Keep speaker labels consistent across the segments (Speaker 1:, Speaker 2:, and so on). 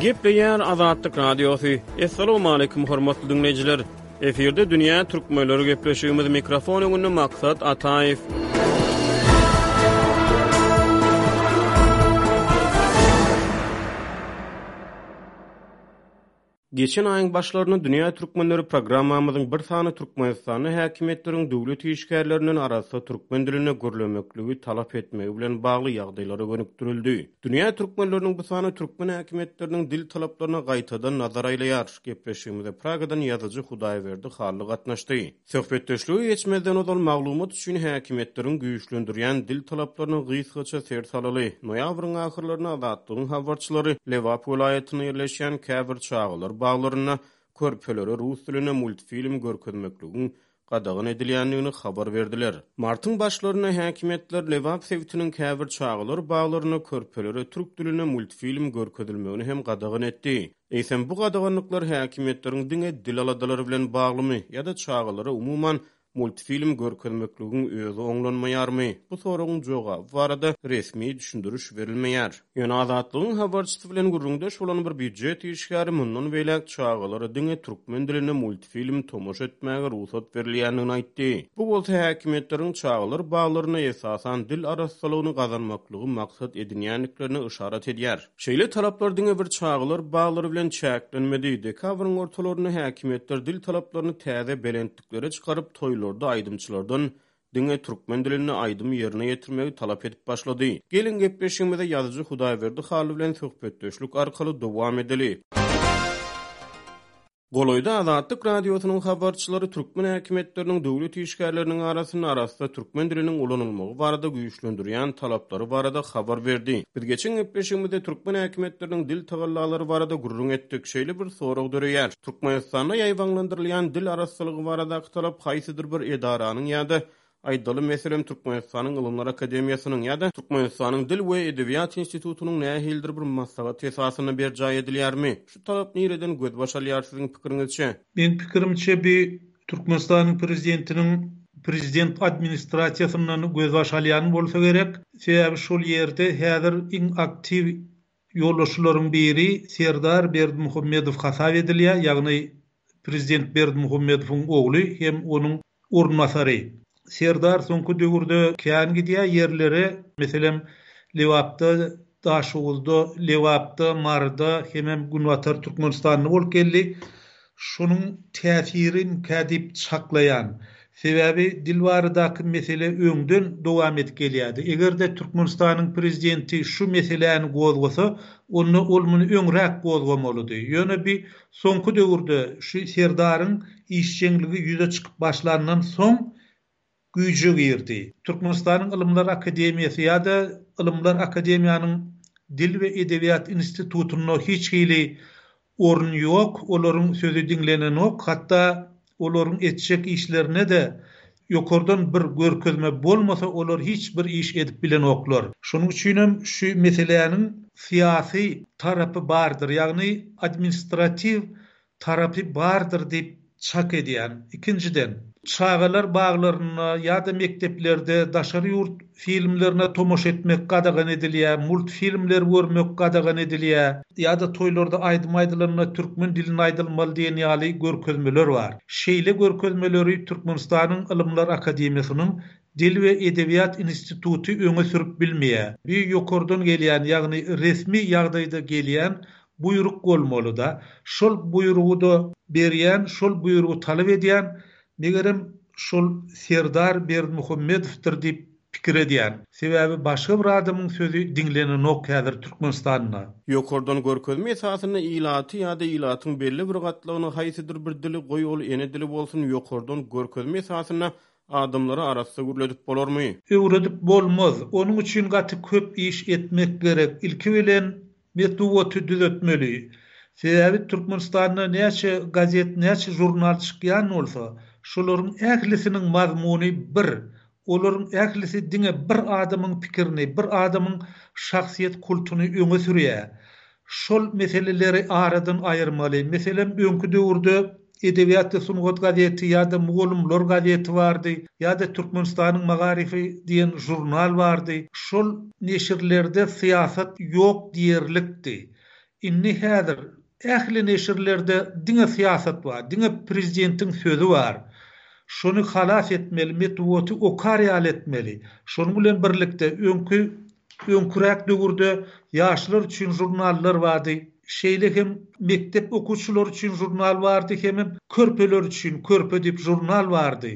Speaker 1: Gepleýär Azatlyk Radiosy. Assalamualaikum hormatly dinleýjiler. Efirde dünýä türkmenleri gepleşigimiz mikrofon öňünde maksat Ataýew. Geçen aýyň başlarynda Dünýä türkmenleri programmamyzyň bir sany türkmenistanly häkimiýetleriň döwlet işgärlerinden arassa türkmen dilinde gürlemekligi talap etmegi bilen bagly ýagdaýlara gönükdirildi. Dünýä türkmenleriniň bu sany türkmen häkimiýetleriniň dil talaplaryna gaýtadan nazar aýlaýar. Gepleşigimize Pragadan ýazyjy Hudaýberdi Hally gatnaşdy. Söhbetdeşlige geçmezden ozal maglumat üçin häkimiýetleriň güýçlendirýän dil talaplaryna gysgaça ser salaly. Noýabryň ahyrlarynda Azatlygyň habarçylary Lebap welaýatynda ýerleşýän käbir çagalar baglarynda körpelere rus dilinde multfilm görkezmekligiň gadagan edilýändigini habar berdiler. Martyň başlarynda häkimiýetler Lebap sebitiniň käbir çagalar baglarynda körpelere türk dilinde multfilm görkezilmegini hem gadagan etdi. Eýsem, bu gadaganlyklar häkimiýetleriň diňe dil aladalary bilen baglymy ýa-da çagalara umuman multfilm görkezmekligiň özi oňlanmaýarmy? Bu soragyň jogaby barada resmi düşündiriş berilmeýär. Ýöne Azatlygyň habarçysy bilen gürrüňdeş bolan bir býujet işgäri mundan beýläk çagalara diňe türkmen dilinde multfilm tomaşa etmäge rugsat berilýändigini aýtdy. Bu bolsa häkimiýetleriň çagalar baglarynda esasan dil arassalygyny gazanmaklygy maksat edinýändiklerine yşarat edýär. Şeýle talaplar diňe bir çagalar baglary bilen çäklenmedi. Dekabryň ortalarynda häkimiýetler dil talaplaryny täze belentliklere çykaryp, toýlarda aýdymçylardan diňe türkmen dilinde aýdym ýerine ýetirmegi talap edip başlady. Geliň, gepleşigimize ýazyjy Hudaýberdi Hally bilen söhbetdeşlik arkaly dowam edeli. Golaýda Azatlyk Radiosynyň habarçylary türkmen häkimiýetleriniň döwlet işgärleriniň arasynda arassa türkmen diliniň ulanylmagy barada güýçlendirýän talaplary barada habar berdi. Biz geçen gepleşigimizde türkmen häkimiýetleriniň dil tagallalary barada gürrüň etdik. Şeýle bir sorag döreýär. Türkmenistanda ýaýbaňlandyrylýan dil arassalygy baradaky talap haýsydyr bir edaranyň ýa-da Aýdaly, meselem, Türkmenistanyň Ylymlar akademiýasynyň ýa-da Türkmenistanyň Dil we edebiýat institutynyň nähilidir bir maslahaty esasynda berjaý edilýärmi? Şu talap nireden gözbaş alýar siziň pikiriňizçe?
Speaker 2: Meň pikirimçe bi Türkmenistanyň Prezidentiniň Prezident administrasiýasyndan gözbaş alýany bolsa gerek. Sebäbi şol ýerde häzir iň aktiw ýolbaşçylaryň biri Serdar Berdimuhamedow hasap edilýär, ýagny Prezident Berdimuhamedowyň ogly hem onuň orunbasary Serdar soňky döwürde kän gidýär ýerlere, meselem, Lebapda, Daşoguzda, Lebapda, Maryda hemem Günbatar Türkmenistanda bolup geldi. Şonuň täsirimkä diýip çaklaýan. Sebäbi Dilbaradaky mesele öňden dowam edip gelýärdi. Eger-de Türkmenistanyň prezidenti şu meseläni gozgasa, onda ol muny öňräk gozgamalydy. Ýöne bi Soňky döwürde şu Serdaryň işjeňligi ýüze çykyp başlandan soň güýje girdi. Türkmenistanyň Ylymlar akademiýasy ýa-da Ylymlar akademiýanyň Dil we edebiýat institutynda hiç hili orun ýok, olaryň sözi diňlenenok, hatda Olaryň etjek işlerine-de ýokardan bir görkezme bolmasa olar hiç bir iş edip bilenoklar. Şonuň üçinem şu meseläniň syýasy tarapy bardyr, ýagny administratiw tarapy bardyr diýip çak edýän. Ikinjiden, çagalar baglarynda ýa-da mekdeplerde daşary ýurt Filmlerine tomaşa etmek gadagan edilýär, multfilmleri görmek gadagan edilýär, ýa-da toýlarda aýdym aýdylanda türkmen dilinde aýdylmaly diýen ýaly görkezmeler bar. Şeýle görkezmeleri Türkmenistanyň Ylymlar akademiýasynyň Dil we edebiýat instituty öňe sürüp bilmeýär. Bu ýokardan gelýän, ýagny resmi ýagdaýda gelýän buýruk bolmaly-da. Şol buýrugy-da berýän, şol buýrugy talap edýän Megerem, şol Serdar Berdimuhamedowdyr diýip pikir edýän. Sebäbi başga bir adamyň sözi diňlenenok häzir Türkmenistanda.
Speaker 1: Ýokardan görkezme esasynda ilaty ýa-da ilatyň belli bir gatlagyny haýsydyr bir dili, goý ol ene dili bolsun, ýokardan görkezme esasynda adamlara arassa gürledip bolarmy?
Speaker 2: Öwredip bolmaz. Onuň üçin gaty köp iş etmek gerek. Ilki bilen Metbugaty düzetmeli. Sebäbi Türkmenistanda näçe gazet, näçe žurnal çykýan bolsa, şolaryň ählisiniň mazmuny bir, olaryň ählisi diňe bir adamyň pikirini, bir adamyň şahsyýet kultuny öňe sürýär. Şol meseleleri aradan aýyrmaly. Meselem, öňki döwürde. Edebiýat we sungat gazeti ýa-da Mugallymlar gazeti bardy, ýa-da Türkmenistanyň magaryfy diýen žurnal bardy. Şol neşirlerde syýasat ýok diýerlikdi. Indi häzir ähli neşirlerde diňe syýasat bar, diňe prezidentiň sözi bar. Şony halas etmeli, metbugaty okar ýaly etmeli. Şonuň bilen birlikde öňki Öňküräk döwürde ýaşlar üçin žurnallar bardy, şeýle hem mekdep okuwçylary üçin žurnal bardy hemem körpeler üçin Körpe diýip žurnal bardy.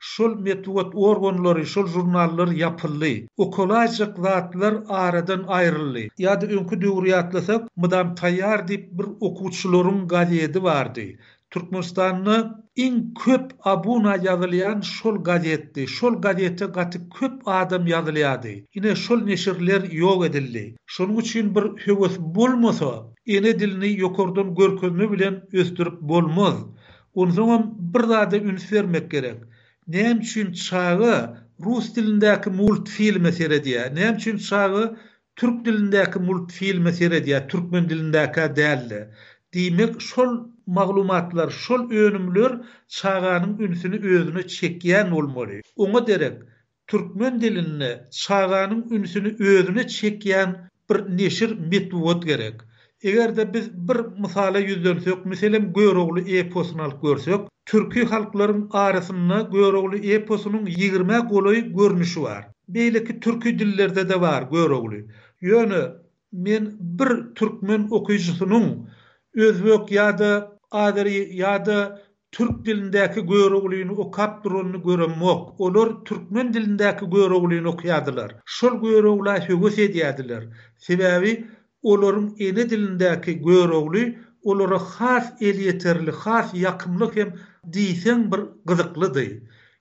Speaker 2: Şol metbugat organlary, şol žurnallar ýapyldy. Okalaýjak zatlar aradan aýryldy. Ýa-da öňki döwri ýatlasak, Mydam taýýar diýip bir okuwçylaryň gazedi bardy. Türkmenistanda iň köp abuna ýazylýan şol gazetdi. Şol gazete gaty köp adam ýazylýady. Ine şol neşirler ýok edildi. Şonuň üçin bir höwes bolmasa, ene dilini ýokardan görkezme bilen ösdürip bolmaz. Onsoňam bir zada üns bermek gerek. Näme üçin çaga rus dilindäki multfilme seredýär? Näme üçin çaga Türk dilindäki multfilme seredýär türkmen dilindäkä dälde. Diýmek şol maglumatlar şol önümler çaganyň ünsüni özüne çekýän bolmaly. Oňa derek türkmen dilinde çaganyň ünsüni özüne çekýän bir neşir metbugat gerek. Eger-de biz bir mysala ýüzlensek, meselem, Görogly eposyny alyp görsek, türki halklaryň arasynda Görogly eposynyň ýigrimä golaý görnüşi bar. Beýleki türki dillerde-de bar Görogly. Ýöne men bir türkmen okyjysynyň özbek ýa-da azeri ýa-da türk dilindäki Göroglyny okap duranyny göremok. Olar türkmen dilindäki Göroglyny okýardylar. Şol Görogla höwes edýärdiler. Sebäbi Olaryň ene dilindäki Görogly olara has elýeterli, has ýakymly hem diýseň bir gyzyklydy.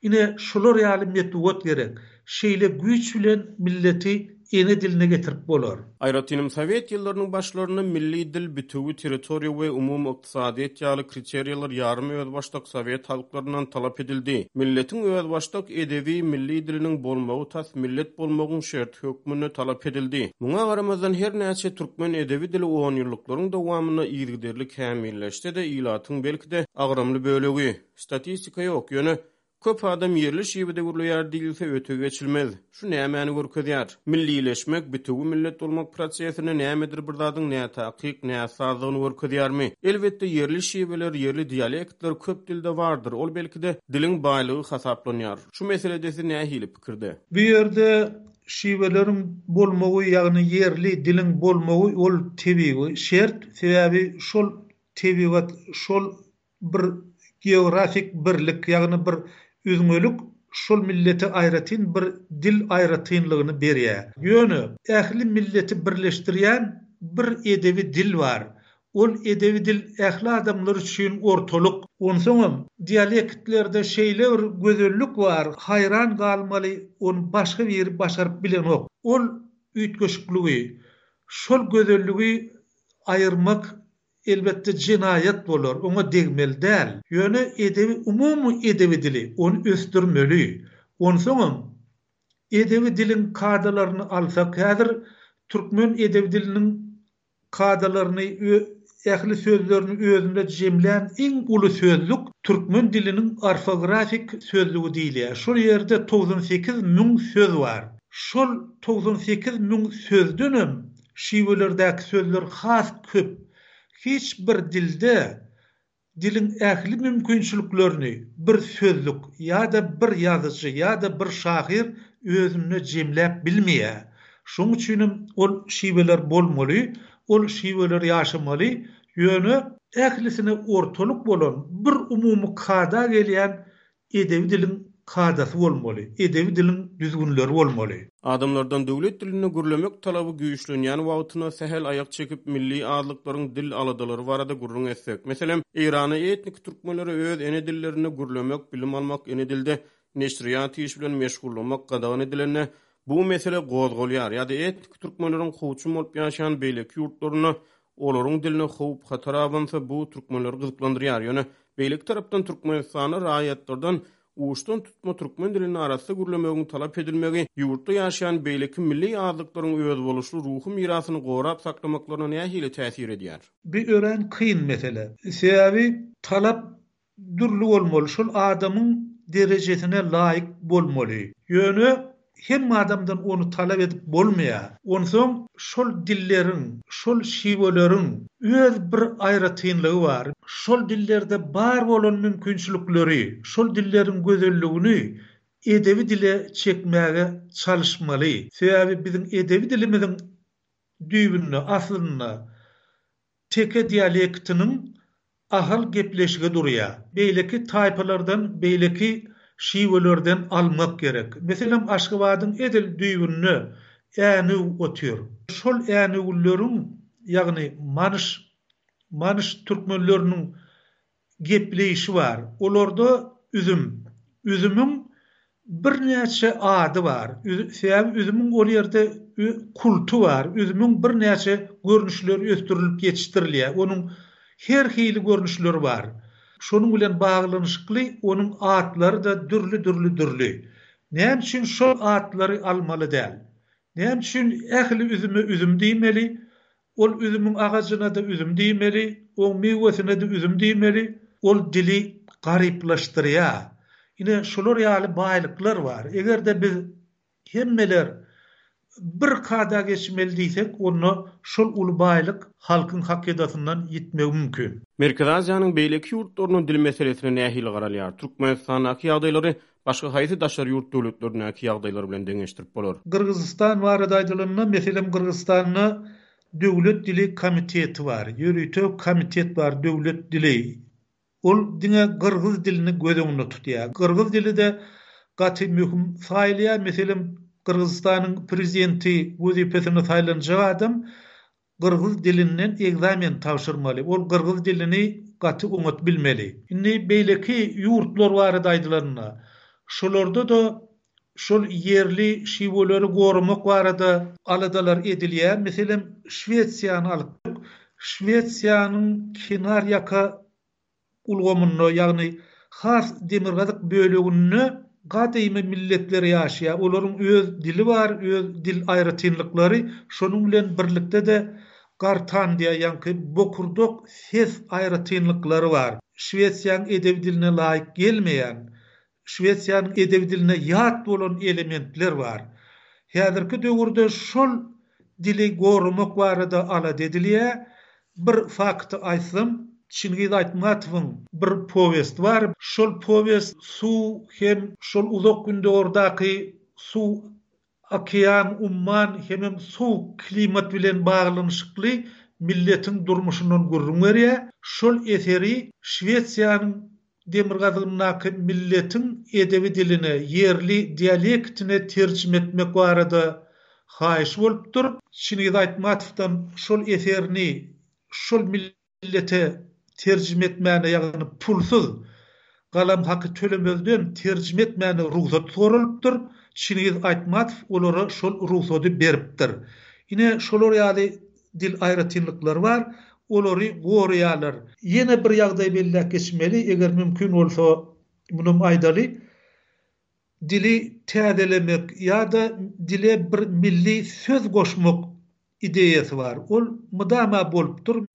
Speaker 2: Ine, şular ýaly metbugat gerek. Şeýle güýç bilen milleti ene diline getirip bolar.
Speaker 1: Aýratynam sowet ýyllarynyň başlarynda milli dil bütewi territoriýa we umumy Ykdysadyýet ýaly kriteriýalar ýarym özbaşdak sowet halklaryndan talap edildi. Milletiň özbaşdak edebi, milli diliniň bolmagy tas millet bolmagyň şerti hökmünde talap edildi. Muňa garamazdan her näçe türkmen edebi dili onýyllyklaryň dowamynda yzygiderli kämilleşse-de ilatyň belki-de agramly bölegi, statistika ýok, ýöne Köp adam ýerli şiwe döwürleýär diýilse öte geçilmez. Şu nämäni görkezýär? Millileşmek, bitewi millet bolmak prosesinde nämedir bir zadyň nätakyk, näsazdygyny görkezýärmi? Elbetde, ýerli şiweler, ýerli dialektler köp dilde bardyr, ol belki-de, diliň baýlygy hasaplanýar. Şu meselede siz nähili pikirde?
Speaker 2: Bu ýerde şiweleriň bolmagy, ýagny ýerli diliň bolmagy ol tebigy şert, sebäbi şol tebigat, şol Bir geografik birlik, ýagny bir üzňelik şol millete aýratyn bir dil aýratynlygyny berýär. Ýöne, ähli milleti birleşdirýän bir edebi dil bar. Ol edebi dil ähli adamlar üçin ortalyk. Onsoňam, dialektlerde şeýle bir gözellik bar, haýran galmaly, ony başga biri başaryp bilenok. Ol üýtgeşikligi, şol gözelligi aýyrmak elbetde, jenaýat bolar, oňa degmeli däl. Ýöne edebi, umumy edebi dili, ony ösdürmeli. Onsoňam, edebi diliň kadalaryny alsak, häzir türkmen edebi diliniň kadalaryny, ähli sözlerini özünde jemlän iň uly sözlük türkmen diliniň orfografik sözlügi diýilýär. Şol ýerde togsan sekiz müň söz bar. Şol togsan sekiz müň sözdenem Şiwelerdäki sözler has köp. Hiç bir dilde diliň ähli mümkinçiliklerini bir sözlük ýa-da bir ýazyjy ýa-da bir şahyr özünde jemläp bilmeýär. Şoň üçinem ol şiweler bolmaly, ol şiweler ýaşamaly, ýöne ählisine ortalyk bolan, bir umumy kada gelýän Edebi diliň kadasy bolmaly. Edebi diliň düzgünleri bolmaly.
Speaker 1: Adamlardan döwlet dilinde gürlemek talaby güýçlenýän wagtyna sähel aýak çekip, milli azlyklaryň dil aladalary barada gürrüň etsek. Meselem, Eýranda etnik türkmenlere öz ene dillerinde gürlemek, bilim almak, ene dilde neşirýat iş bilen meşgullamak gadagan edilende, bu mesele gozgalýar, ýa-da etnik türkmenleriň kowçum bolup ýaşaýan beýleki ýurtlarynda Olaryň diline howp-hatar abansa, bu türkmenleri gyzyklandyrýar, ýöne beýleki tarapdan türkmenistanly raýatlardan uçdan tutma türkmen dilinde arassa gürlemegiň talap edilmegi ýurtda ýaşaýan beýleki milli ýazlyklaryň özboluşly ruhy mirasyny gorap saklamaklaryna nähili täsir edýär?
Speaker 2: Bu örän kyn mesele. Sebäbi talap dürli bolmaly, şol adamyň derejesine laýyk bolmaly. Ýöne hemme adamdan ony talap edip bolmaýar. Onsoň şol dilleriň, şol şiweleriň öz bir aýratynlygy bar. Şol dillerde bar bolan mümkinçilikleri, şol dilleriň gözelligini edebi dile çekmäge çalyşmaly. Sebäbi biziň edebi dilimiziň düýbünde, aslynda Teke dialektiniň Ahal gepleşigi durýar. Beýleki taýpalardan beýleki şiwelerden almak gerek. Meselem Aşgabadyň edil düýbünde Änew otyr. Şol Änewlileriň ýagny Manyş Manyş türkmenleriniň gepleýşi bar. Olarda üzüm. Üzümiň birnäçe ady bar. Sebäbi üzümiň ol ýerde kulty bar. Üzümiň birnäçe görnüşleri ösdürilip ýetişdirilýär. Onuň her hili görnüşleri bar. Şonuň bilen baglanyşykly onuň atlary-da dürli-dürli-dürli. Näme üçin şol atlary almaly däl? Näme üçin ähli üzüme üzüm diýmeli, Ol üzümiň agajyna-da üzüm diýmeli, oň miwesine-de üzüm diýmeli, ol dili garyplaşdyrýar. Ine, şular ýaly baýlyklar bar. Eger-de biz hemmeler bir kada geçmeli diýsek, onda şol uly baýlyk halkyň hakydasyndan ýitmegi mümkin.
Speaker 1: Merkezi Aziýanyň beýleki ýurtlaryna dil meselesine nähili garalýar? Türkmenistandaky ýagdaýlary Başga haýsy daşary ýurt döwletlerindäki ýagdaýlar bilen deňeşdirip bolar?
Speaker 2: Gyrgyzystan barada aýdylanda, meselem, Gyrgyzystanda Döwlet dili komiteti bar, ýörite komitet bar döwlet dili. Ol diňe gyrgyz dilini göz öňünde tutýar. Gyrgyz dili-de gaty möhüm saýylýar. Meselem, Gyrgyzystanyň prezidenti wezipesine saýlanjak adam Gyrgyz dilinden ekzamen tabşyrmaly. Ol gyrgyz dilini gaty oňat bilmeli. Indi beýleki ýurtlar barada aýdylanda, şolarda-da şol ýerli şiweleri goramak barada aladalar edilýär. Meselem, Şwesiýany alyp, Şwesiýanyň kenarýaka ulgamynda, ýagny has demirgazyk böleginde gadymy milletler ýaşaýar. Olaryň öz dili bar, öz dil aýratynlyklary, şonuň bilen birlikde-de gartan diýýär, ýaňky bokurdak ses aýratynlyklary bar. Şwesiýanyň edebi diline laýyk gelmeýän Şwesiýanyň edebi diline ýat bolan elementler bar. Häzirki döwürde şol dili goramak barada alada edilýär. Bir fakty aýtsam, Çingiz Aýtmatowyň bir powesti bar. Şol powest suw hem şol uzak gündogardaky suw Okean, umman hemem sowuk klimat bilen baglanyşykly milletiň durmuşyndan gürrüň berýär. Şol eseri Şwesiýanyň demirgazygyndaky milletiň edebi diline, ýerli dialektine terjime etmek barada haýyş bolupdyr. Çingiz Aýtmatowdan şol eserini şol millete terjime etmäne ýagny pulsyz, galam haky tölemezden terjime etmäne rugsat soralypdyr, Çingiz Aýtmatow olara şol rugsady beripdir. Ine, şolar ýaly dil aýratynlyklary bar, olary goraýarlar. Ýene bir ýagdaý belläp geçmeli, eger mümkin bolsa, munym aýdaly, dili täzelemek ýa-da dile bir milli söz goşmak Ideýasy bar. Ol mydama bolup dur.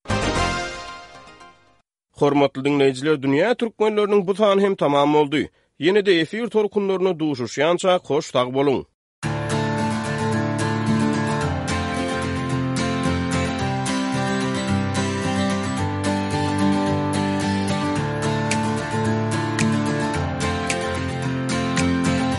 Speaker 1: Hormatly diňleýjiler dünýä türkmenleriniň bu sany hem tamam boldy. Ýene-de efir tolkunlarynda duşuşýança hoş sag boluň.